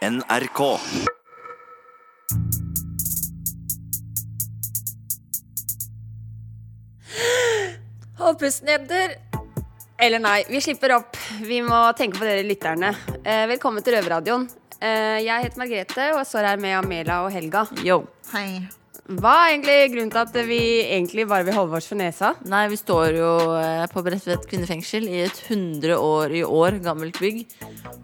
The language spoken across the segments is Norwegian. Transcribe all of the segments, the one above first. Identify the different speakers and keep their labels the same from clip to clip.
Speaker 1: NRK.
Speaker 2: Hold pusten, jenter. Eller nei, vi slipper opp. Vi må tenke på dere lytterne. Eh, velkommen til Røverradioen. Eh, jeg heter Margrethe og står her med Amela og Helga.
Speaker 3: Yo.
Speaker 4: Hei.
Speaker 2: Hva er egentlig grunnen til at vi egentlig bare vil holde oss for nesa?
Speaker 3: Nei, vi står jo eh, på Bredtvet kvinnefengsel i et 100 år i år gammelt bygg.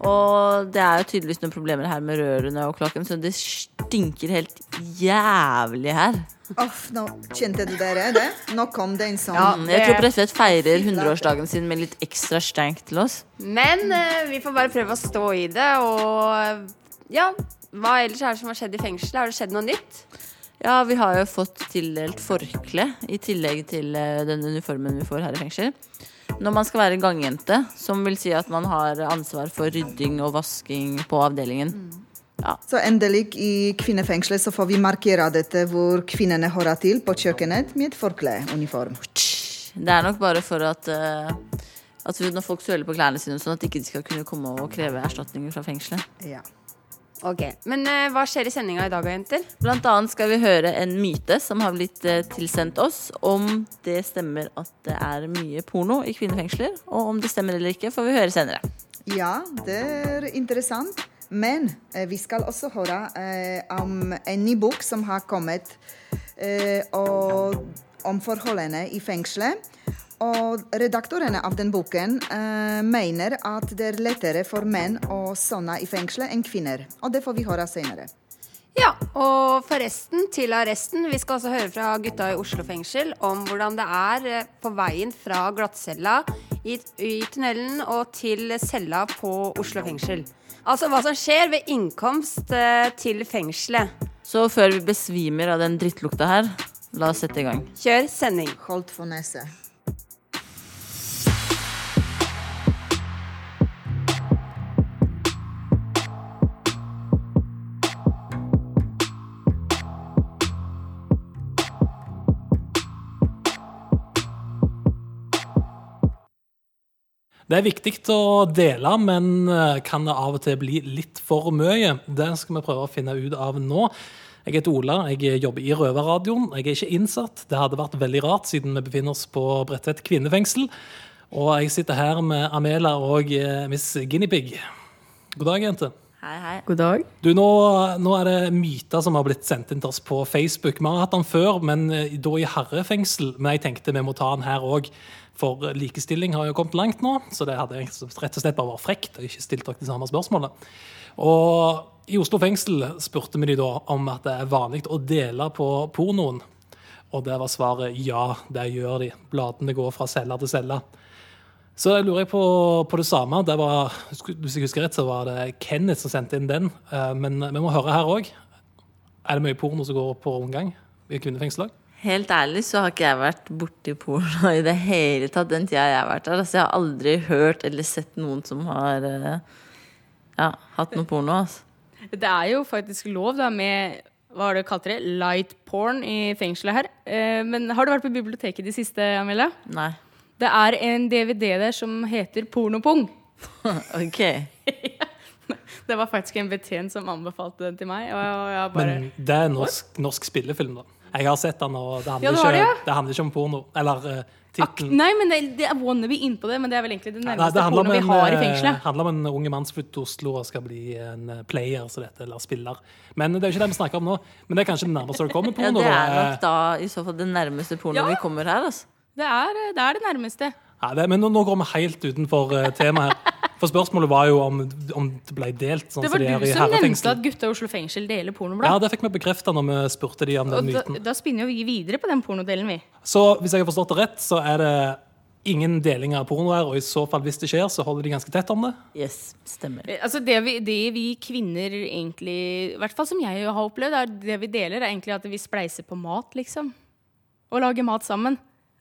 Speaker 3: Og det er jo tydeligvis noen problemer her med rørene og kloakken, så det stinker helt jævlig her.
Speaker 4: Uff, nå kjente du dere det? Nå kom det en sånn
Speaker 2: Ja.
Speaker 3: Mm, Jeg tror Bredtvet feirer 100-årsdagen sin med litt ekstra stank til oss.
Speaker 2: Men eh, vi får bare prøve å stå i det, og ja Hva ellers er det som har skjedd i fengselet? Har det skjedd noe nytt?
Speaker 3: Ja, vi har jo fått tildelt forkle i tillegg til eh, den uniformen vi får her i fengsel. Når man skal være gangjente, som vil si at man har ansvar for rydding og vasking på avdelingen.
Speaker 4: Så endelig i kvinnefengselet så får vi markere dette hvor kvinnene hører til, på kjøkkenet med et forkleuniform.
Speaker 3: Det er nok bare for at, eh, at når folk søler på klærne sine, sånn at de ikke skal kunne komme og kreve erstatninger fra fengselet.
Speaker 4: Ja.
Speaker 2: Ok, Men eh, hva skjer i sendinga i dag, jenter?
Speaker 3: Blant annet skal vi høre en myte som har blitt eh, tilsendt oss, om det stemmer at det er mye porno i kvinnefengsler. Og om det stemmer eller ikke, får vi høre senere.
Speaker 4: ja, det er interessant. Men eh, vi skal også høre eh, om en ny bok som har kommet eh, og, om forholdene i fengselet. Og redaktørene av den boken uh, mener at det er lettere for menn å sone i fengselet enn kvinner. Og det får vi høre senere.
Speaker 2: Ja, og forresten, til arresten. Vi skal også høre fra gutta i Oslo fengsel om hvordan det er eh, på veien fra glattcella i, i tunnelen og til cella på Oslo fengsel. Altså hva som skjer ved innkomst eh, til fengselet.
Speaker 3: Så før vi besvimer av den drittlukta her, la oss sette i gang.
Speaker 2: Kjør sending.
Speaker 4: Holdt for nese.
Speaker 5: Det er viktig å dele, men eh, kan det av og til bli litt for mye? Det skal vi prøve å finne ut av nå. Jeg heter Ola, jeg jobber i Røverradioen. Jeg er ikke innsatt. Det hadde vært veldig rart, siden vi befinner oss på Bredtvet kvinnefengsel. Og jeg sitter her med Amela og eh, Miss Guinepig. God dag, jente.
Speaker 3: Hei, hei.
Speaker 2: God dag.
Speaker 5: Du, nå, nå er det myter som har blitt sendt inn til oss på Facebook. Vi har hatt den før, men eh, da i herrefengsel. Men jeg tenkte vi må ta den her òg, for likestilling har jo kommet langt nå. Så det hadde rett og slett bare vært frekt og ikke stilt dere det samme spørsmålet. Og i Oslo fengsel spurte vi de da om at det er vanlig å dele på pornoen. Og det var svaret ja, det gjør de. Bladene går fra celle til celle. Så jeg lurer jeg på, på det samme. Det var, hvis jeg husker rett, så var det Kenneth som sendte inn den. Eh, Men vi må høre her òg. Er det mye porno som går på omgang i kvinnefengsel òg?
Speaker 3: Helt ærlig så har ikke jeg vært borti porno i det hele tatt den tida jeg har vært der. Altså, jeg har aldri hørt eller sett noen som har eh, ja, hatt noe porno. Altså.
Speaker 6: Det er jo faktisk lov da med hva har du kalt det? Light porn i fengselet her. Eh, men har du vært på biblioteket i det siste, Amelia?
Speaker 3: Nei.
Speaker 6: Det er en DVD der som heter Pornopung.
Speaker 3: Ok.
Speaker 6: Det var faktisk en betjent som anbefalte den til meg. Og jeg bare
Speaker 5: Men det er norsk, norsk spillefilm, da. Jeg har sett den, og det handler,
Speaker 6: Ja, det
Speaker 5: ikke, det,
Speaker 6: ja.
Speaker 5: det handler ikke om porno. Eller uh, tittelen.
Speaker 6: Nei, men det, det er wannabe innpå det, men det er vel egentlig det nærmeste
Speaker 5: ja,
Speaker 6: porno vi har i fengselet.
Speaker 5: Det handler om en unge mann som flytter til Oslo og skal bli en eh, player, så dette, eller spiller. Men det er jo ikke det vi snakker om nå. Men det er kanskje det nærmeste det kommer
Speaker 3: Ja,
Speaker 5: porno.
Speaker 3: det er nok da i så fall det nærmeste porno
Speaker 6: Ja.
Speaker 3: vi kommer her. Altså.
Speaker 6: Det er, det er det nærmeste.
Speaker 5: Ja, det, men nå, nå går vi helt utenfor uh, temaet her. For spørsmålet var jo om, om det ble delt, sånn
Speaker 6: Det var
Speaker 5: de
Speaker 6: du som nevnte at gutta i Oslo fengsel deler
Speaker 5: Ja, det fikk vi bekrefta når vi spurte de om den
Speaker 6: og da,
Speaker 5: myten.
Speaker 6: da spinner jo vi videre på den pornodelen, vi.
Speaker 5: Så hvis jeg har forstått det rett, så er det ingen deling av porno her, og i så fall hvis det skjer, så holder de ganske tett om det.
Speaker 3: Yes, stemmer.
Speaker 6: Eh, Altså det vi, det vi kvinner egentlig I hvert fall som jeg har opplevd, er det vi deler, er egentlig at vi spleiser på mat, liksom. Og lager mat sammen.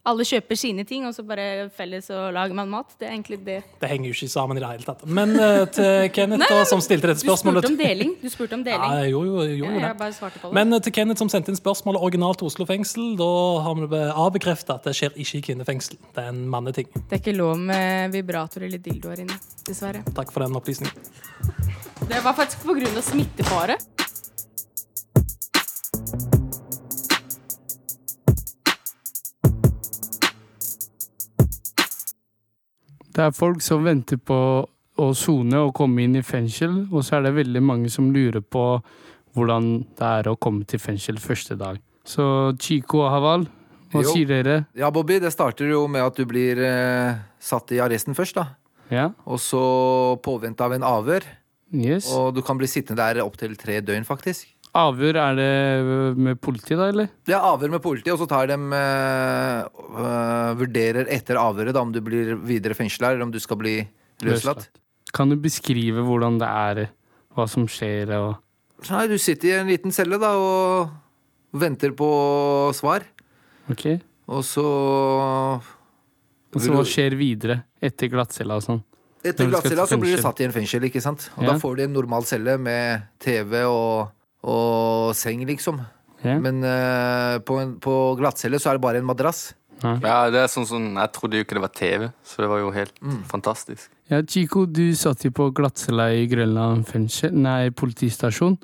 Speaker 6: Alle kjøper sine ting, og så bare felles og lager man mat. Det er egentlig det.
Speaker 5: Det henger jo ikke sammen i det hele tatt. Men uh, til Kenneth,
Speaker 6: Nei,
Speaker 5: da, som stilte dette
Speaker 6: Du
Speaker 5: spørsmålet
Speaker 6: spurte om deling. Du spurte om deling.
Speaker 5: Ja, jo, jeg gjorde
Speaker 6: Ja, jeg
Speaker 5: det.
Speaker 6: bare svarte på det.
Speaker 5: Men uh, til Kenneth som sendte inn spørsmålet originalt til Oslo fengsel, da har vi avbekrefta at det skjer ikke i kvinnefengsel. Det er en manneting.
Speaker 6: det er ikke lov med vibrator eller dildoer inne. Dessverre.
Speaker 5: Takk for den opplysningen.
Speaker 6: Det var faktisk pga. smittefare.
Speaker 1: Det er folk som venter på å sone og komme inn i fengsel, og så er det veldig mange som lurer på hvordan det er å komme til fengsel første dag. Så Chico og Haval, hva
Speaker 7: Jo.
Speaker 1: sier dere?
Speaker 7: Ja, Bobby, det starter jo med at du blir eh, satt i arresten først, da.
Speaker 1: Ja?
Speaker 7: Og så påvente av en avhør.
Speaker 1: Yes.
Speaker 7: Og du kan bli sittende der opptil tre døgn, faktisk.
Speaker 1: Avhør, er det med politiet da, eller?
Speaker 7: Det er avhør med politiet, og så tar de eh, øh, Vurderer etter avhøret da, om du blir videre fengsla, eller om du skal bli løslatt.
Speaker 1: Kan du beskrive hvordan det er, hva som skjer og
Speaker 7: Nei, du sitter i en liten celle da, og venter på svar.
Speaker 1: Ok?
Speaker 7: Og så
Speaker 1: Og så hva skjer videre etter glattcella og sånn?
Speaker 7: Etter glattcella så blir du satt i en fengsel, ikke sant? Og
Speaker 1: Ja.
Speaker 7: da får du en normal celle med TV og, og seng, liksom.
Speaker 1: Ja?
Speaker 7: Men uh, på, en, på glattcelle så er det bare en madrass.
Speaker 8: Ja, det er sånn sånn Jeg trodde jo ikke det var TV, så det var jo helt fantastisk.
Speaker 1: Ja, Chico, du satt jo på glattcella i Grønland fengsel, nei, politistasjon.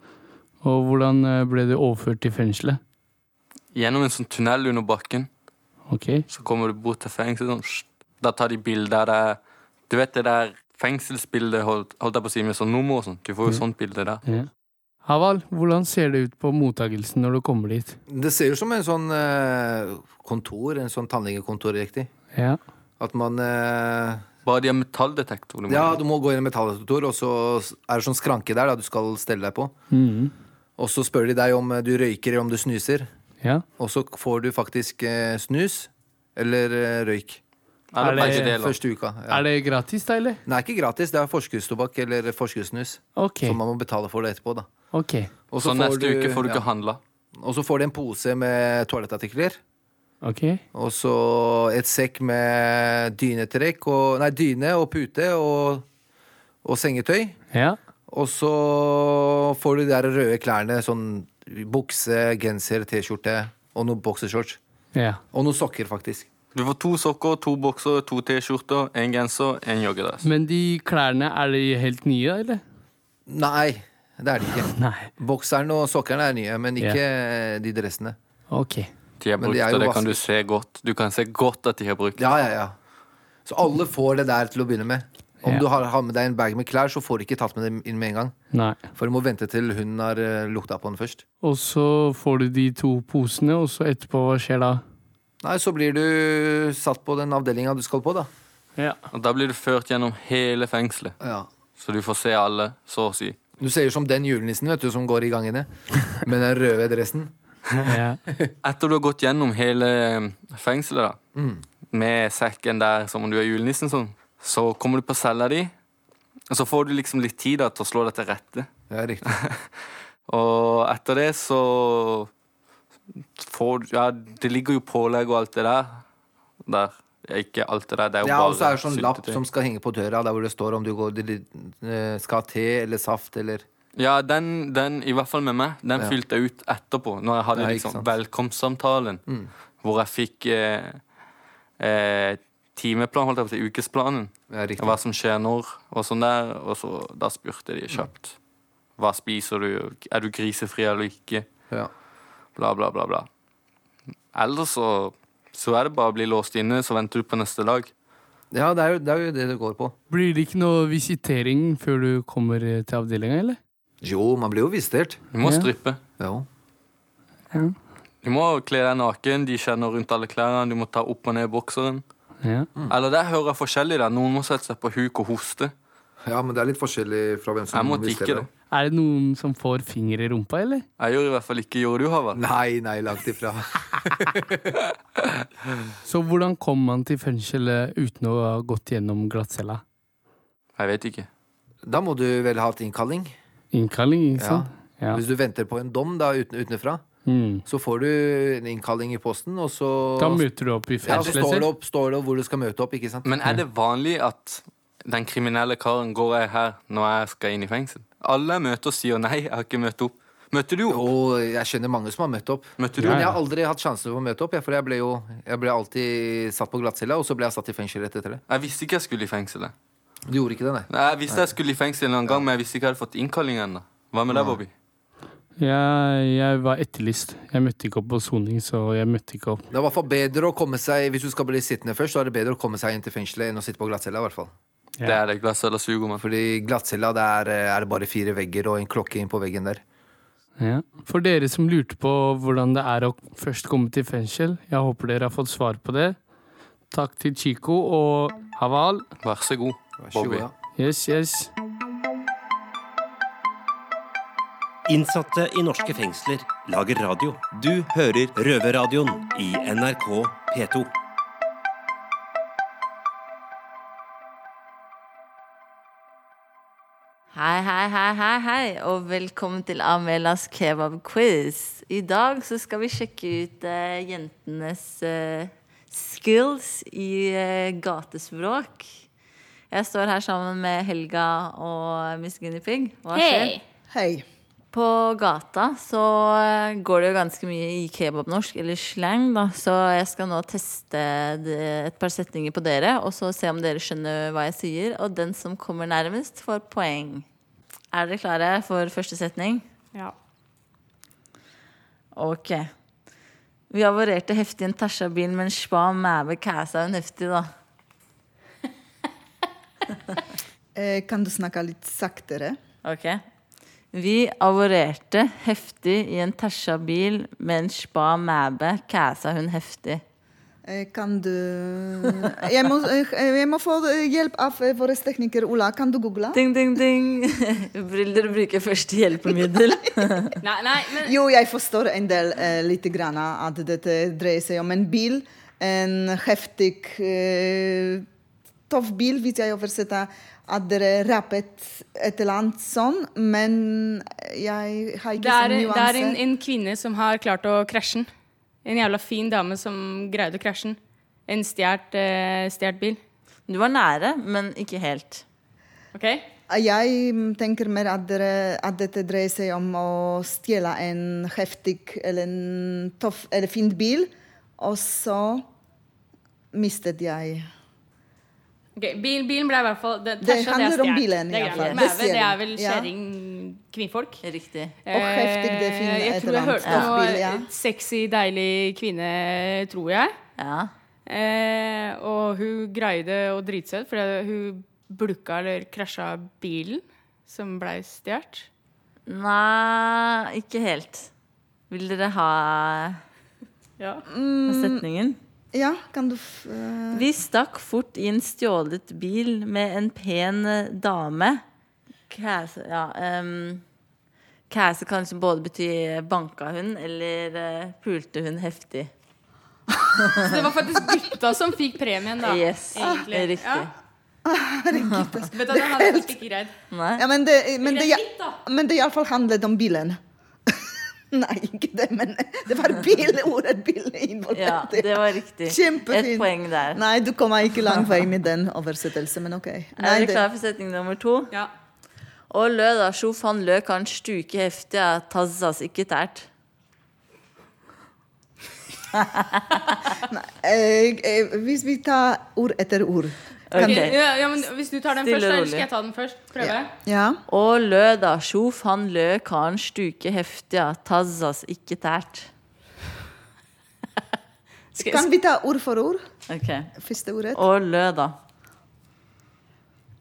Speaker 1: Og hvordan eh, ble du overført til fengselet?
Speaker 8: Gjennom en sånn tunnel under bakken,
Speaker 1: Ok?
Speaker 8: så kommer du bort til fengselet. Sånn, da tar de bilder der Du vet det der fengselsbildet, holdt, holdt jeg på å si, med sånn nummer og sånn. Du får jo sånt bilde der.
Speaker 1: Ja. Haval, hvordan ser det ut på mottagelsen når du kommer dit?
Speaker 7: Det ser ut som en sånn eh, kontor, en sånn tannlegekontor, riktig.
Speaker 1: Ja.
Speaker 7: At man eh,
Speaker 8: Bare de har metalldetektor.
Speaker 7: Ja, du må gå inn i metalldetektor, og så er det sånn skranke der da du skal stelle deg på.
Speaker 1: Mm.
Speaker 7: Og så spør de deg om eh, du røyker eller om du snuser.
Speaker 1: ja.
Speaker 7: Og så får du faktisk eh, snus eller eh, røyk.
Speaker 1: Er det-.
Speaker 7: Første uka. Ja.
Speaker 1: Er det gratis, da, eller?
Speaker 7: Det er ikke gratis, det er forskuddstobakk eller forskuddssnus.
Speaker 1: Ok.
Speaker 7: Så man må betale for det etterpå, da.
Speaker 1: Ok.
Speaker 7: Og
Speaker 8: Så neste uke får du
Speaker 7: ja.
Speaker 8: ikke handla.
Speaker 7: Og så får du en pose med toalettartikler.
Speaker 1: Ok.
Speaker 7: Og så et sekk med dynetrekk og Nei, dyne og pute og, og sengetøy.
Speaker 1: Ja.
Speaker 7: Og så får du de der røde klærne, sånn bukse, genser, T-skjorte og noen boksershorts.
Speaker 1: ja.
Speaker 7: Og noen sokker, faktisk.
Speaker 8: Du får to sokker, to bokser, to T-skjorter, en genser, en joggedress.
Speaker 1: Men de klærne, er de helt nye, eller?
Speaker 7: Nei, det er de ikke.
Speaker 1: Nei.
Speaker 7: Bokseren og sokkene er nye, men ikke de dressene.
Speaker 1: Ok.
Speaker 8: De er brukt,
Speaker 7: de er
Speaker 8: og det kan du se godt. Du kan se godt at de har brukt.
Speaker 7: Ja, ja, ja. Så alle får det der til å begynne med. Om du har, har med deg en bag med klær, så får du ikke tatt med dem inn med en gang.
Speaker 1: Nei.
Speaker 7: For du må vente til hunden har eh, lukta på den først.
Speaker 1: Og så får du de to posene, og så etterpå, hva skjer da?
Speaker 7: Nei, så blir du satt på den avdelinga du skal på, da.
Speaker 1: Ja.
Speaker 8: Og Da blir du ført gjennom hele fengselet,
Speaker 7: Ja.
Speaker 8: så du får se alle, så å si.
Speaker 7: Du ser ut som den julenissen vet du, som går i gangene med den røde dressen.
Speaker 1: ja.
Speaker 8: Etter du har gått gjennom hele eh, fengselet, da, med sekken der som om du er julenissen, sånn, så kommer du på cella di, og så får du liksom litt tid da, til å slå deg til rette.
Speaker 7: Ja, riktig.
Speaker 8: Og etter det så får du Ja, det ligger jo pålegg og alt det der. Der. Ikke alt det der, det er jo
Speaker 7: Ja,
Speaker 8: bare
Speaker 7: og så er det sånn lapp som skal henge på døra, der hvor det står om du går, eh, skal ha te eller saft eller
Speaker 8: Ja, den, den, i hvert fall med meg, den
Speaker 7: Ja.
Speaker 8: fylte jeg ut etterpå. Når jeg hadde
Speaker 7: Ja,
Speaker 8: liksom
Speaker 7: velkomstsamtalen, Mm.
Speaker 8: Hvor jeg fikk eh, eh, timeplan, holdt jeg på å si, ukesplanen.
Speaker 7: Ja, riktig.
Speaker 8: Hva som skjer når, og sånn der. Og så, da spurte de kjapt. Hva spiser du? Er du grisefri eller ikke?
Speaker 7: Ja.
Speaker 8: Bla, bla, bla. bla. Ellers så, så er det bare å bli låst inne, så venter du på neste dag.
Speaker 7: ja, det er, jo, det er jo det det går på.
Speaker 1: Blir det ikke noe visitering før du kommer eh, til avdelinga, eller?
Speaker 7: Jo, man blir jo visitert.
Speaker 8: Du må
Speaker 1: Ja.
Speaker 8: strippe.
Speaker 7: Ja.
Speaker 8: Du må kle deg naken, de kjenner rundt alle klærne, du må ta opp og ned bokseren.
Speaker 1: Ja.
Speaker 8: Eller det hører jeg forskjellig. der. Noen må sette seg på huk og hoste.
Speaker 7: ja, men det er litt forskjellig fra hvem som visiterer.
Speaker 8: Jeg måtte
Speaker 7: tikke
Speaker 8: ikke det.
Speaker 1: Er det noen som får finger i rumpa, eller?
Speaker 8: Jeg gjør i hvert fall ikke Gjorde du, Havard?
Speaker 7: Nei, nei, langt ifra.
Speaker 1: Så hvordan kom man til fengselet uten å ha gått gjennom glattcella?
Speaker 8: Jeg vet ikke.
Speaker 7: Da må du vel ha hatt innkalling.
Speaker 1: Innkalling, ikke sant? Ja.
Speaker 7: Hvis du venter på en dom da uten, utenfra,
Speaker 1: Mm.
Speaker 7: så får du en innkalling i posten, og så
Speaker 1: Da møter du opp i fengselet?
Speaker 7: ja, så står det, opp, står det opp hvor du skal møte opp, ikke sant?
Speaker 8: Men er det vanlig at den kriminelle karen går jeg her når jeg skal inn i fengsel? Alle jeg møter, sier nei, jeg har ikke møtt opp. Møtte du opp?
Speaker 7: Jo, jeg kjenner mange som har møtt opp.
Speaker 8: Møtte du
Speaker 7: Men jeg har aldri hatt sjansen for å møte opp, for jeg ble jo jeg ble alltid satt på glattcella, og så ble jeg satt i fengsel rett etter det.
Speaker 8: Jeg visste ikke jeg skulle i fengselet.
Speaker 7: Du gjorde ikke det, nei?
Speaker 8: Nei, Jeg visste jeg skulle i fengsel en gang, men jeg visste ikke jeg hadde fått innkalling ennå. Hva med deg, Bobby?
Speaker 1: Jeg, jeg var etterlyst. Jeg møtte ikke opp på soning, så jeg møtte ikke opp.
Speaker 7: Det er i hvert fall bedre å komme seg Hvis du skal bli sittende først, så er det bedre å komme seg inn til fengselet enn å sitte på glattcella. i hvert fall
Speaker 8: Det er det. Glattcella suger, med
Speaker 7: Fordi glattcella, det er, eh, er det bare fire vegger og en klokke inn på veggen der.
Speaker 1: Ja. For dere som lurte på hvordan det er å først komme til fengsel, jeg håper dere har fått svar på det. Takk til Chico og Haval.
Speaker 8: Vær så god, Bobby.
Speaker 1: Yes, yes.
Speaker 9: Innsatte i norske fengsler lager radio. Du hører Røverradioen i NRK P2.
Speaker 3: Hei, hei, hei, hei, hei, og velkommen til Amelas kebab-quiz. I dag så skal vi sjekke ut eh, jentenes eh, skills i eh, gatespråk. Jeg står her sammen med Helga og Miss Guinea Pig. Hva skjer?
Speaker 4: Hei.
Speaker 3: På gata så eh, går det jo ganske mye i kebabnorsk, eller slang, da. Så jeg skal nå teste et par setninger på dere, og så se om dere skjønner hva jeg sier. Og den som kommer nærmest, får poeng. Er dere klare for første setning?
Speaker 6: Ja.
Speaker 3: Ok. Vi avarerte heftig en Tasha-bil, men spa mæve kæsa hun heftig, da.
Speaker 4: Eh, kan du snakke litt saktere?
Speaker 3: Ok. Vi avorerte heftig i en Tasha-bil, med en spa mæbe kæsa hun heftig.
Speaker 4: Eh, kan du jeg må, eh, jeg må få hjelp av eh, vår tekniker Ola. Kan du google?
Speaker 3: Ding, ding, ding. Vil dere bruke første hjelpemiddel?
Speaker 6: Nei, nei, men
Speaker 4: Jo, jeg forstår en del eh, lite grann at dette dreier seg om en bil. En heftig eh, tøff bil, hvis jeg oversetter at dere rappet et eller annet sånn, men jeg har ikke
Speaker 6: sånn
Speaker 4: sånn
Speaker 6: det er en, en kvinne som har klart å krasje den. En jævla fin dame som greide å krasje den. En stjålet eh, stjålet bil.
Speaker 3: Du var nære, men ikke helt.
Speaker 6: OK?
Speaker 4: Jeg tenker mer at, dere, at dette dreier seg om å stjele en heftig eller en tøff eller fin bil, og så mistet jeg
Speaker 6: Ok, bil, Bilen ble i hvert fall Det,
Speaker 4: Det handler
Speaker 6: det
Speaker 4: om bilen, i
Speaker 6: Det
Speaker 4: hvert fall. Det
Speaker 6: det er vel.
Speaker 4: Ja.
Speaker 6: kjerring, kvinnfolk.
Speaker 3: Riktig.
Speaker 4: Og heftig, det fin
Speaker 6: Eh, Jeg tror
Speaker 4: eller
Speaker 6: jeg hørte
Speaker 4: annet
Speaker 6: noe
Speaker 4: bil, ja.
Speaker 6: sexy, deilig kvinne, tror jeg.
Speaker 3: Ja.
Speaker 6: Eh, og hun greide å drite seg ut fordi hun blukka eller krasja bilen som blei stjålet.
Speaker 3: Nei, ikke helt. Vil dere ha
Speaker 6: Ja.
Speaker 3: setningen?
Speaker 4: Ja, kan du f eh,
Speaker 3: Vi stakk fort i en stjålet bil med en pen eh, dame. Kæse, ja, um, kæse kan liksom både bety banka hun eller uh, pulte hun heftig.
Speaker 6: Så det var faktisk gutta som fikk premien, da.
Speaker 3: Yes,
Speaker 6: egentlig.
Speaker 3: riktig.
Speaker 6: Ja. Herregud, det ikke greid.
Speaker 4: Ja, men det, men det, men det iallfall handlet om bilen. Nei, ikke det, men det var billig ordet billig involvert.
Speaker 3: Ja, det var riktig.
Speaker 4: Kjempefint.
Speaker 3: Et poeng der.
Speaker 4: Nei, du kommer ikke langt vei med den oversettelsen, men OK. Nei,
Speaker 3: er
Speaker 4: du
Speaker 3: klar for setning nummer to?
Speaker 6: Ja.
Speaker 3: Og lø da, sjof han lø kan stuke heftig, ja, tazzas ikke tært.
Speaker 4: eh, eh, hvis vi tar ord etter ord
Speaker 3: Ok.
Speaker 6: Ja, ja, men Hvis du tar den
Speaker 3: Stille
Speaker 6: først, eller
Speaker 3: rolig.
Speaker 6: skal jeg ta den først? Prøve?
Speaker 4: Ja.
Speaker 3: Og lø da, sjof han lø kan stuke heftiga tazzas ikke tært.
Speaker 6: Skal,
Speaker 4: Kan vi ta ord for ord?
Speaker 3: Ok.
Speaker 4: Første ordet?
Speaker 3: Og lø da.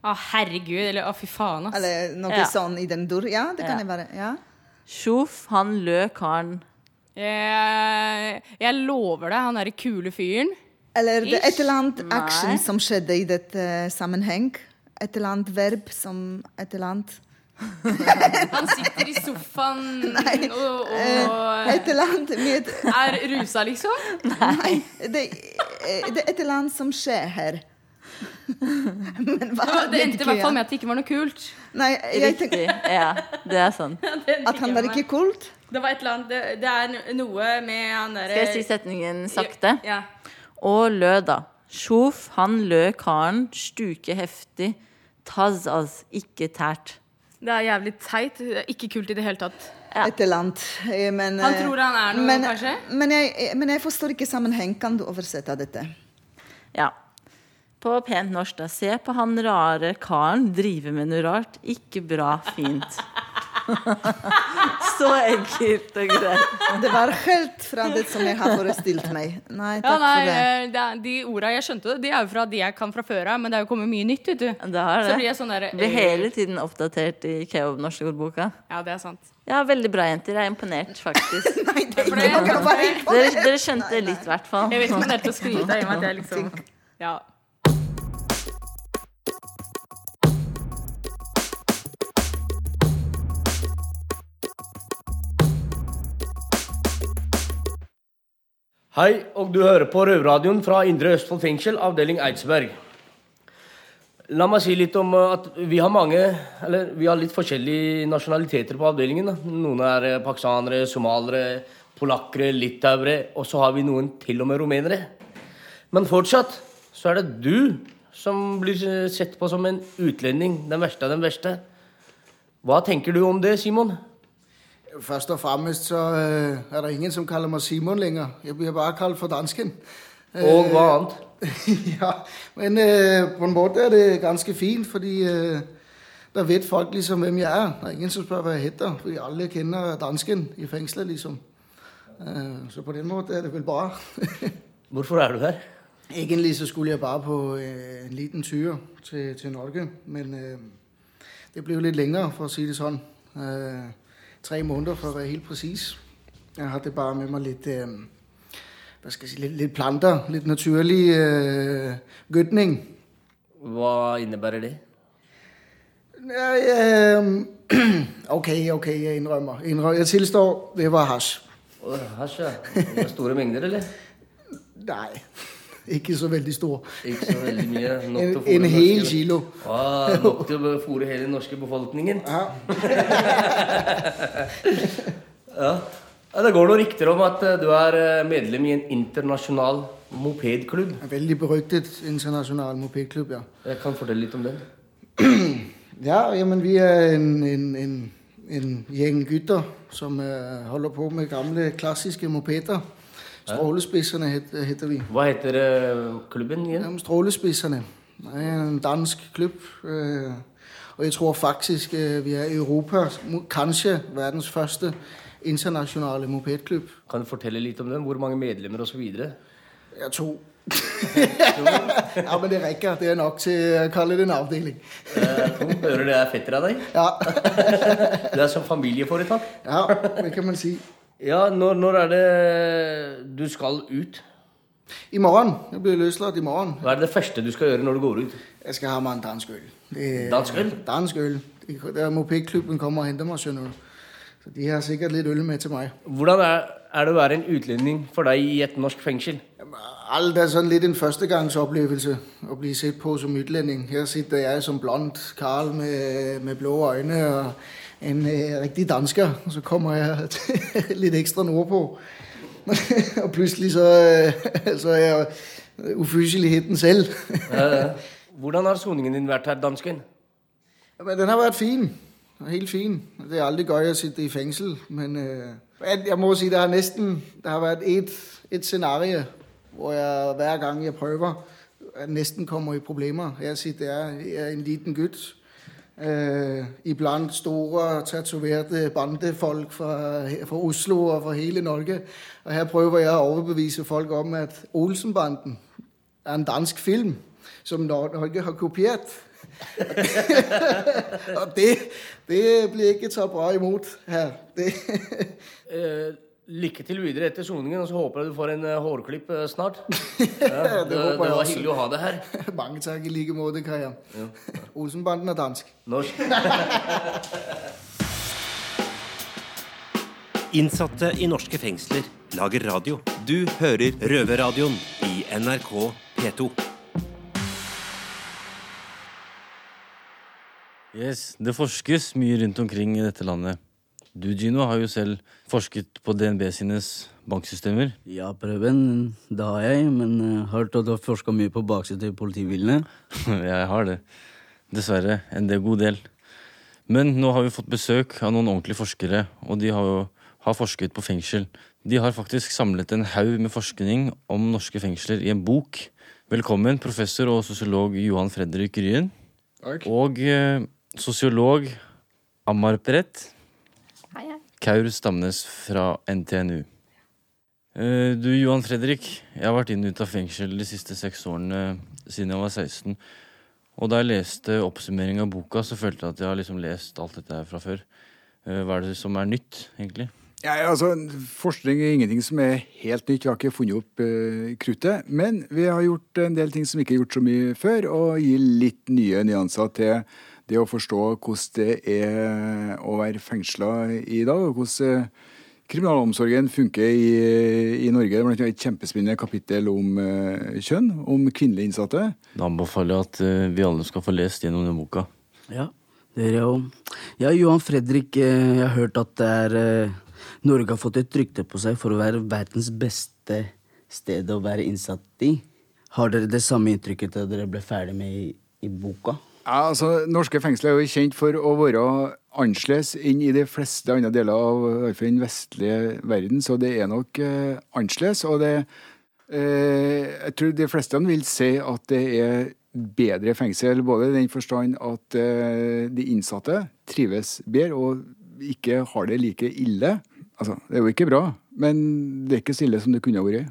Speaker 6: Å, herregud. Eller å, fy faen, ass.
Speaker 4: Eller noe
Speaker 3: Ja.
Speaker 4: sånn i den dur? Ja, det kan
Speaker 3: Ja.
Speaker 4: det være. Ja.
Speaker 3: Sjof han lø kan
Speaker 6: Jeg, jeg lover deg, han derre kule fyren
Speaker 4: Eller det er et eller annet
Speaker 3: Nei.
Speaker 4: action som skjedde i dette sammenheng. Et eller annet verb som et eller annet
Speaker 6: Han sitter i sofaen og, og
Speaker 4: Et eller annet med
Speaker 6: er rusa, liksom.
Speaker 4: Nei, det, eh, det er et eller annet som skjer her. Men hva?
Speaker 6: Det, det endte i hvert fall med at det ikke var noe kult.
Speaker 4: Nei, jeg
Speaker 3: Riktig. Ja, det er sånn.
Speaker 4: at han var ikke kult.
Speaker 6: Det var et eller annet Det, det er noe med han derre
Speaker 3: Skal jeg si setningen sakte?
Speaker 6: Ja.
Speaker 3: Og lø da. Sjof han lø karen stuke heftig, tazzas ikke tært.
Speaker 6: Det er jævlig teit. Ikke kult i det hele tatt.
Speaker 3: Ja.
Speaker 4: Et eller annet. eh, Men,
Speaker 6: Han
Speaker 4: eh,
Speaker 6: tror han er noe,
Speaker 4: men,
Speaker 6: kanskje?
Speaker 4: Men jeg, men jeg forstår ikke sammenheng. Kan du oversette dette?
Speaker 3: Ja. På pent norsk, da. Se på han rare karen drive med noe rart. Ikke bra, fint. Så enkelt og greit.
Speaker 4: Det var helt fra det som jeg har forestilt meg. Nei,
Speaker 6: Ja, nei,
Speaker 4: for det.
Speaker 6: eh, De orda jeg skjønte, de er jo fra de jeg kan fra før av, men det er jo kommet mye nytt. vet du.
Speaker 3: Det har
Speaker 6: Så blir jeg sånn der,
Speaker 3: Blir
Speaker 6: eh,
Speaker 3: hele tiden oppdatert i Keob-norske ordboka.
Speaker 6: Ja, det er sant.
Speaker 3: Ja, veldig bra, jenter. Jeg er imponert, faktisk.
Speaker 4: Nei, det er ikke noe bare
Speaker 3: Dere, dere skjønte litt, i hvert fall.
Speaker 6: Jeg vet ikke om det er til å skryte av, i og med at jeg liksom Ja.
Speaker 10: Hei, og du hører på Røverradioen fra Indre Østfold fengsel, avdeling Eidsberg. La meg si litt om uh, at vi har mange, eller vi har litt forskjellige nasjonaliteter på avdelingen. Noen er uh, pakistanere, somalere, polakkere, litauere, og så har vi noen til og med rumenere. Men fortsatt så er det du som blir sett på som en utlending, den verste av den verste. Hva tenker du om det, Simon?
Speaker 11: Først og fremmest så øh, er det ingen som kaller meg Simon lenger. Jeg blir bare kalt for dansken.
Speaker 10: Og hva annet?
Speaker 11: ja, men øh, på en måte er det ganske fint, fordi øh, da vet folk liksom hvem jeg er. Det er ingen som spør hva jeg heter, fordi alle kjenner dansken i fengselet, liksom. Øh, så på den måten er det vel bra.
Speaker 10: Hvorfor er du her?
Speaker 11: Egentlig så skulle jeg bare på øh, en liten tur til, til Norge, men øh, det ble jo litt lenger, for å si det sånn. Tre måneder, for å være helt presis. Jeg hadde bare med meg litt øh, hva skal jeg si, litt, litt planter. Litt naturlig øh, gødning.
Speaker 10: Hva innebærer det?
Speaker 11: Ja, øh, ok, ok, jeg innrømmer. innrømmer. Jeg tilstår, det var hasj.
Speaker 10: Å, Hasj, ja. Store mengder, eller?
Speaker 11: Nei, ikke så veldig stor.
Speaker 10: Ikke så veldig mye.
Speaker 11: En,
Speaker 10: å
Speaker 11: en hel kilo.
Speaker 10: Ah, nok til å fòre hele den norske befolkningen.
Speaker 11: Ja.
Speaker 10: Ja. Det går noen rykter om at eh, du er eh, medlem i en internasjonal mopedklubb.
Speaker 11: En veldig beryktet internasjonal mopedklubb, ja.
Speaker 10: Jeg kan fortelle litt om den.
Speaker 11: Ja, jamen vi er en, en, en, en gjeng gutter som uh, holder på med gamle, klassiske mopeder. Strålespisserne het, heter vi.
Speaker 10: Hva heter eh, klubben igjen?
Speaker 11: Ja, Strålespisserne. Det er en dansk klubb. øh, og jeg tror faktisk øh, vi er Europas, mo- kanskje verdens første internasjonale mopedklubb.
Speaker 10: Kan du fortelle litt om den? Hvor mange medlemmer osv.?
Speaker 11: Ja, to. ja, men det rekker. Det er nok til å kalle det en avdeling.
Speaker 10: Hører det er fetter av deg?
Speaker 11: Ja.
Speaker 10: Det er som familieforetak?
Speaker 11: ja, det kan man si.
Speaker 10: Ja, når, når er det du skal ut?
Speaker 11: I morgen. Jeg blir løslatt i morgen.
Speaker 10: Hva er det første du skal gjøre når du går ut?
Speaker 11: Jeg skal ha meg en dansk øl.
Speaker 10: Dansk øl?
Speaker 11: Dansk øl. Mopedklubben kommer og henter meg, skjønner du. Så de har sikkert litt øl med til meg.
Speaker 10: Hvordan er, er det å være en utlending for deg i et norsk fengsel?
Speaker 11: Alt er sånn litt en førstegangsopplevelse å bli sett på som utlending. Her sitter jeg som blond Carl med, med blå øyne og en eh, riktig dansker. Og så kommer jeg litt ekstra nordpå. og plutselig så, eh, så er jeg ufyseligheten selv.
Speaker 10: Eh, Hvordan har soningen din vært her, dansken?
Speaker 11: Ja, Men den har vært fin. Helt fin. Det er aldri gøy å sitte i fengsel, men øh, jeg- må si det har nesten Det har vært et, et scenario hvor jeg hver gang jeg prøver, nesten kommer i problemer. Jeg sitter jeg er en liten gutt. Øh, iblant store, tatoverte bandefolk fra, fra Oslo og fra hele Norge. Og her prøver jeg å overbevise folk om at Olsenbanden er en dansk film som Norge har kopiert. og det, det blir ikke tatt bra imot her. Det,
Speaker 10: Eh, lykke til videre etter soningen, og så håper jeg du får en eh, hårklipp eh, snart. Ja, det, det,
Speaker 11: det
Speaker 10: var hyggelig å ha deg her.
Speaker 11: mange takk i like måte, Kaja. Olsenbanden er dansk.
Speaker 10: Norsk.
Speaker 9: Innsatte i norske fengsler lager radio. Du hører Røverradioen i NRK P2.
Speaker 12: Yes, Det forskes mye rundt omkring i dette landet. Du, Gino, har jo selv forsket på DNB sines banksystemer.
Speaker 13: Ja, prøven, det har jeg, men uh, har du forska mye på baksiden til politibilene?
Speaker 12: Jeg har det. Dessverre. En del, god del. Men nå har vi fått besøk av noen ordentlige forskere, og de har jo har forsket på fengsel. De har faktisk samlet en haug med forskning om norske fengsler i en bok. Velkommen, professor og sosiolog Johan Fredrik Ryen.
Speaker 14: Takk.
Speaker 12: Og eh, sosiolog Amar Perret.
Speaker 6: Hei, hei.
Speaker 12: Kaur Stamnes fra NTNU. Eh, Du, Johan Fredrik, jeg har vært inn og ut av fengsel de siste seks årene siden jeg var 16. Og da jeg leste oppsummering av boka, så følte jeg at jeg har liksom lest alt dette her fra før. Eh, Hva er det som er nytt, egentlig?
Speaker 14: Ja, altså, forskning er ingenting som er helt nytt. Vi har ikke funnet opp eh, kruttet. Men vi har gjort en del ting som ikke er gjort så mye før, og gir litt nye nyanser til det å forstå hvordan det er å være fengsla i dag, og hvordan eh, kriminalomsorgen funker i, i Norge. Det er et kjempespennende kapittel om uh, kjønn, om kvinnelige innsatte.
Speaker 12: Da anbefaler jeg at uh, vi alle skal få lest gjennom den boka.
Speaker 13: Ja, det er jo Ja, Johan Fredrik, jeg har hørt at det er Norge har fått et rykte på seg for å være verdens beste sted å være innsatt i. Har dere det samme inntrykket da dere ble ferdig med i, i boka?
Speaker 14: Ja, altså, Norske fengsler er jo kjent for å være annerledes enn i de fleste andre deler av den vestlige verden, så det er nok eh, annerledes. Og det, eh, jeg tror de fleste vil si at det er bedre fengsel, både i den forstand at eh, de innsatte trives bedre og ikke har det like ille. Altså, det er jo ikke bra, men det er ikke så ille som det kunne vært.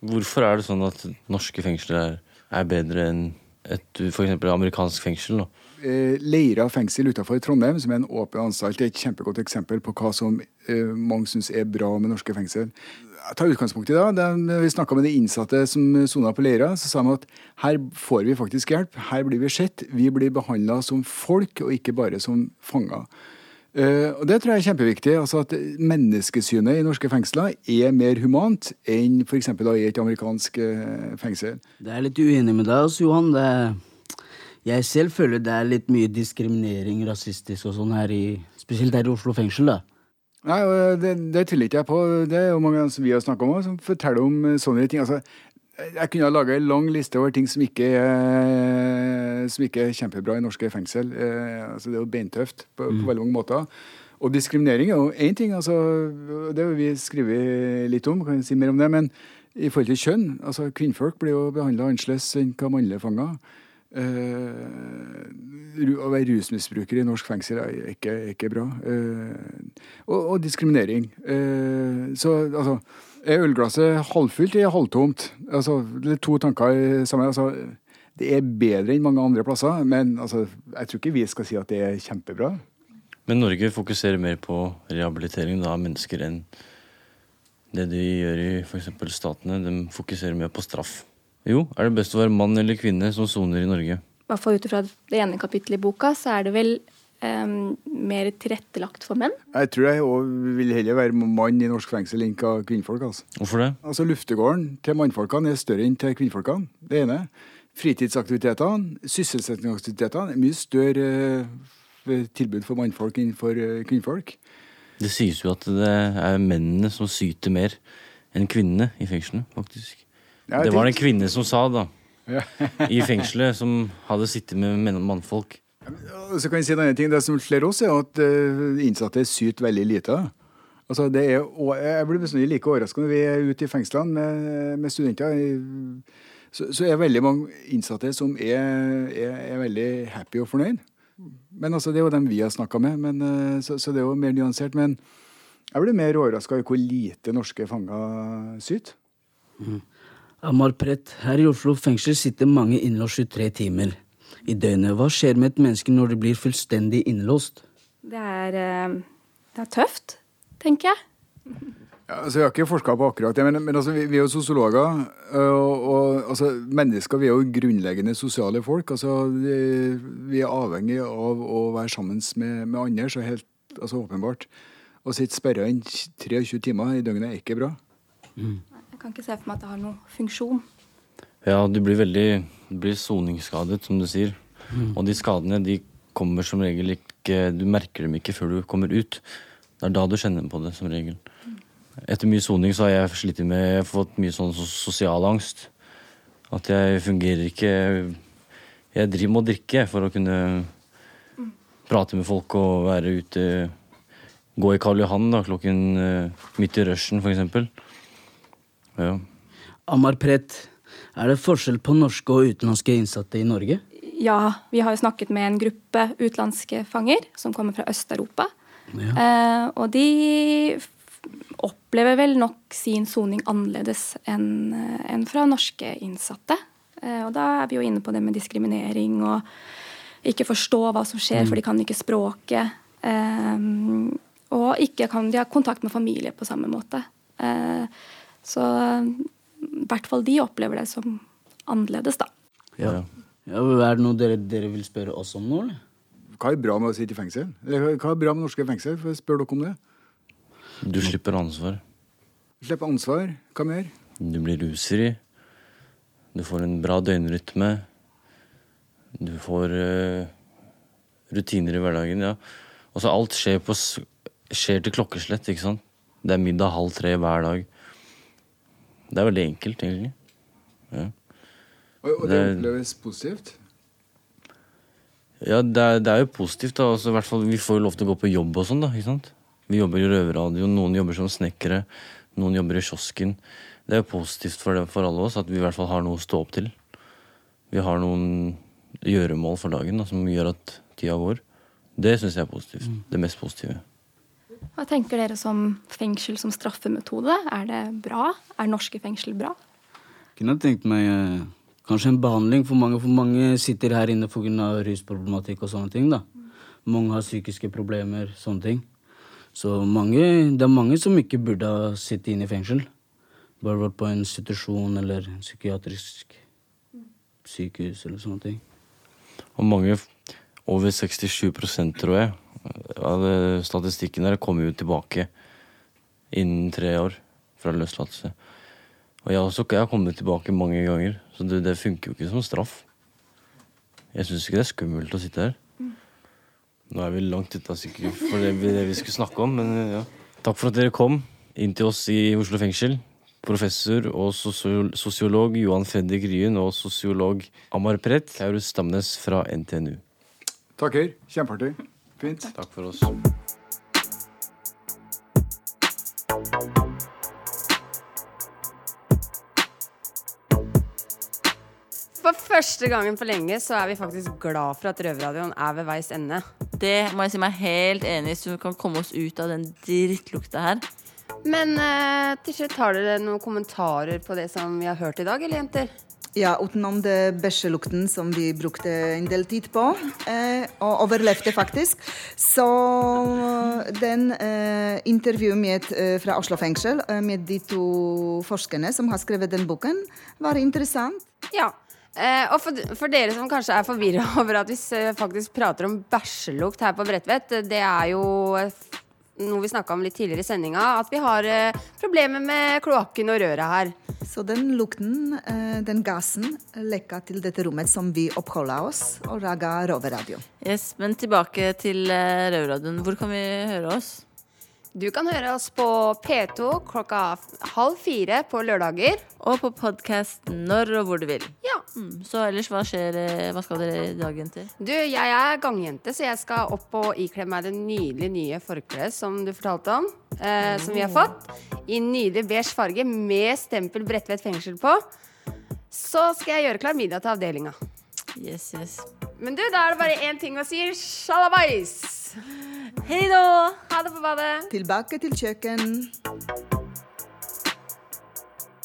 Speaker 12: Hvorfor er det sånn at norske fengsler er, er bedre enn et eksempel amerikansk fengsel? da?
Speaker 14: eh, Leira fengsel utenfor Trondheim, som er en åpen anstalt, er et kjempegodt eksempel på hva som eh, mange syns er bra med norske fengsel. Jeg tar utgangspunkt i det. da vi snakka med de innsatte som sona på Leira. Så sa de at her får vi faktisk hjelp. Her blir vi sett. Vi blir behandla som folk, og ikke bare som fanger. Eh, og Det tror jeg er kjempeviktig. altså At menneskesynet i norske fengsler er mer humant enn f.eks. i et amerikansk uh, fengsel.
Speaker 13: Det er litt uenig med deg, altså, Johan. Er, jeg selv føler det er litt mye diskriminering, rasistisk og sånn her i Spesielt her i Oslo fengsel, da.
Speaker 14: Nei, og det, det tviler ikke jeg på. Det er jo mange som vi har snakka om, som forteller om eh, sånne ting. Altså, jeg kunne ha laga en lang liste over ting som ikke, er, som ikke er kjempebra i norske fengsel. Eh, altså, det er jo beintøft på, på veldig mange måter. Og diskriminering er jo én ting, altså, det har vi skrevet litt om, kan jeg si mer om det. Men i forhold til kjønn, altså kvinnfolk blir jo behandla annerledes enn hva mannlige fanger. Eh, å være rusmisbruker i norsk fengsel er ikke, ikke bra. Eh, og, og diskriminering. Eh, så altså Er ølglasset halvfylt eller halvtomt? Altså, det er to tanker i sammen. Altså, det er bedre enn mange andre plasser, men altså, jeg tror ikke vi skal si at det er kjempebra.
Speaker 12: Men Norge fokuserer mer på rehabilitering da, av mennesker enn det de gjør i f.eks. statene. De fokuserer mer på straff. Jo, er det best å være mann eller kvinne som soner i Norge?
Speaker 15: I hvert fall ut ifra det ene kapittelet i boka, så er det vel em, mer tilrettelagt for menn.
Speaker 14: Jeg tror jeg vil heller være mann i norsk fengsel enn kvinnfolk. Altså.
Speaker 12: Hvorfor det?
Speaker 14: Altså Luftegården til mannfolkene er større enn til kvinnfolkene. Det ene. Fritidsaktivitetene, sysselsettingsaktivitetene er mye større eh, tilbud for mannfolk enn for eh, kvinnfolk.
Speaker 12: Det sies jo at det er mennene som syter mer enn kvinnene i fengslene, faktisk.
Speaker 14: Ja,
Speaker 12: det var det en kvinne som sa, da.
Speaker 14: Ja.
Speaker 12: I fengselet, som hadde sittet med menn- mannfolk.
Speaker 14: Så kan jeg si en annen ting. Det som slår oss, er at eh, innsatte syter veldig lite. Altså, det er, jeg blir bestandig like overraska når vi er ute i fengslene med, med studenter. Så, så er veldig mange innsatte som er, er, er veldig happy og fornøyd. Men altså, Det er jo dem vi har snakka med, men, eh, så, så det er jo mer nyansert. Men jeg blir mer overraska over hvor lite norske fanger syter.
Speaker 13: Amar Prett, her i Oslo fengsel sitter mange innlåst 23 timer i døgnet. Hva skjer med et menneske når det blir fullstendig innlåst?
Speaker 15: Det er, eh, det er tøft, tenker jeg.
Speaker 14: Ja, altså, jeg har ikke forska på akkurat det, men, men altså, vi, vi er jo sosiologer. øh, Og, og altså, mennesker vi er jo grunnleggende sosiale folk. altså Vi, vi er avhengig av å være sammen med, med andre, så helt altså, åpenbart. Å sitte sperra inn 23 timer i døgnet er ikke bra.
Speaker 15: Jeg kan ikke se for meg at det har noen funksjon.
Speaker 12: Ja, du blir veldig du blir soningsskadet, som du sier. Og de skadene de kommer som regel ikke Du merker dem ikke før du kommer ut. Det er da du kjenner på det, som regel. Etter mye soning så har jeg slitt med Jeg har fått mye sånn sosial angst. At jeg fungerer ikke Jeg driver med å drikke for å kunne prate med folk og være ute gå i Karl Johan da, klokken eh, midt i rushen, eksempel. Ja.
Speaker 13: Amar Pret, er det forskjell på norske og utenlandske innsatte i Norge?
Speaker 15: Ja, vi har jo snakket med en gruppe utenlandske fanger som kommer fra Øst-Europa.
Speaker 13: Ja.
Speaker 15: Eh, og de opplever vel nok sin soning annerledes enn en fra norske innsatte. Eh, og da er vi jo inne på det med diskriminering og ikke forstå hva som skjer,
Speaker 13: Mm.
Speaker 15: for de kan ikke språket. Eh, og ikke kan de ha kontakt med familie på samme måte. Eh, så i hvert fall de opplever det som annerledes, da.
Speaker 13: Ja. ja. Er det noe dere, dere vil spørre oss om nå, eller?
Speaker 14: Hva er bra med å sitte i fengsel? Eller Hva er bra med norske fengsel? For jeg spør dere om det.
Speaker 12: Du slipper ansvar.
Speaker 14: Slipper ansvar. Hva mer?
Speaker 12: Du blir rusfri. Du får en bra døgnrytme. Du får uh, rutiner i hverdagen, ja. Og så alt skjer, på, skjer til klokkeslett, ikke sant. Det er middag halv tre hver dag. Det er veldig enkelt, egentlig. Ja.
Speaker 14: Og, og det
Speaker 12: Det-
Speaker 14: oppleves positivt?
Speaker 12: Ja, det er, det er jo positivt. da, altså, i hvert fall, Vi får jo lov til å gå på jobb og sånn. da, ikke sant? Vi jobber i røverradio, noen jobber som snekkere, noen jobber i kiosken. Det er jo positivt for, det, for alle oss at vi i hvert fall har noe å stå opp til. Vi har noen gjøremål for dagen da, som gjør at tida går. Det syns jeg er positivt. Det mest positive.
Speaker 15: Hva tenker dere som fengsel som straffemetode? Er det bra? Er norske fengsel bra?
Speaker 13: Kunne tenkt meg eh, kanskje en behandling for mange. For mange sitter her inne pga. rusproblematikk og sånne ting. da. Mange har psykiske problemer, sånne ting. Så mange, det er mange som ikke burde ha sittet inne i fengsel. Bare vært på en institusjon eller en psykiatrisk sykehus eller sånne ting.
Speaker 12: Og mange, over 67% tror jeg, statistikken der kommer jo tilbake innen tre år fra løslatelse. Og jeg, har også, jeg har kommet tilbake mange ganger, så det, det funker jo ikke som straff. Jeg syns ikke det er skummelt å sitte her. Nå er vi langt ute av sikkerhet for det, det vi skulle snakke om, men ja. Takk for at dere kom inn til oss i Oslo fengsel. Professor og sosiolog Johan Fredrik Ryen og sosiolog Amar Pret, Kaurus Stamnes fra NTNU.
Speaker 14: Takker. Kjempeartig. Fint.
Speaker 12: Takk for oss.
Speaker 2: For første gangen på lenge så er vi faktisk glad for at Røverradioen er ved veis ende.
Speaker 3: Det må jeg si meg helt enig i, så vi kan komme oss ut av den drittlukta her.
Speaker 2: Men eh, til slutt, har dere noen kommentarer på det som vi har hørt i dag, eller jenter?
Speaker 4: Ja, utenom det bæsjelukten som vi brukte en del tid på, eh, og overlevde faktisk. Så den eh, intervjuet med, eh, fra Oslo fengsel eh, med de to forskerne som har skrevet den boken, var interessant.
Speaker 2: Ja. Eh, og for, for dere som kanskje er forvirra over at vi faktisk prater om bæsjelukt her på Bredtvet, eh, det er jo eh, noe vi snakka om litt tidligere i sendinga, at vi har eh, problemer med kloakken og røret her.
Speaker 4: Så den lukten, eh, den gassen, lekka til dette rommet som vi oppholda oss og laga Røverradio.
Speaker 3: Yes, Men tilbake til uh, Røverradioen. Hvor kan vi høre oss?
Speaker 2: Du kan høre oss på P2 klokka halv fire på lørdager.
Speaker 3: Og på podkast når og hvor du vil.
Speaker 2: Ja.
Speaker 3: Mm, så ellers, hva skjer? eh, Hva skal dere i dag, jenter?
Speaker 2: Du, jeg er gangjente, så jeg skal opp og ikle meg det nydelige nye forkleet som du fortalte om. Eh, som vi har fått. I nydelig beige farge med stempel Bredtvet fengsel på. Så skal jeg gjøre klar middag til avdelinga.
Speaker 3: Yes, yes.
Speaker 2: Men du, da er det bare én ting å si. Sjalabais!
Speaker 3: Hei da!
Speaker 2: Ha det på badet.
Speaker 4: Tilbake til kjøkken.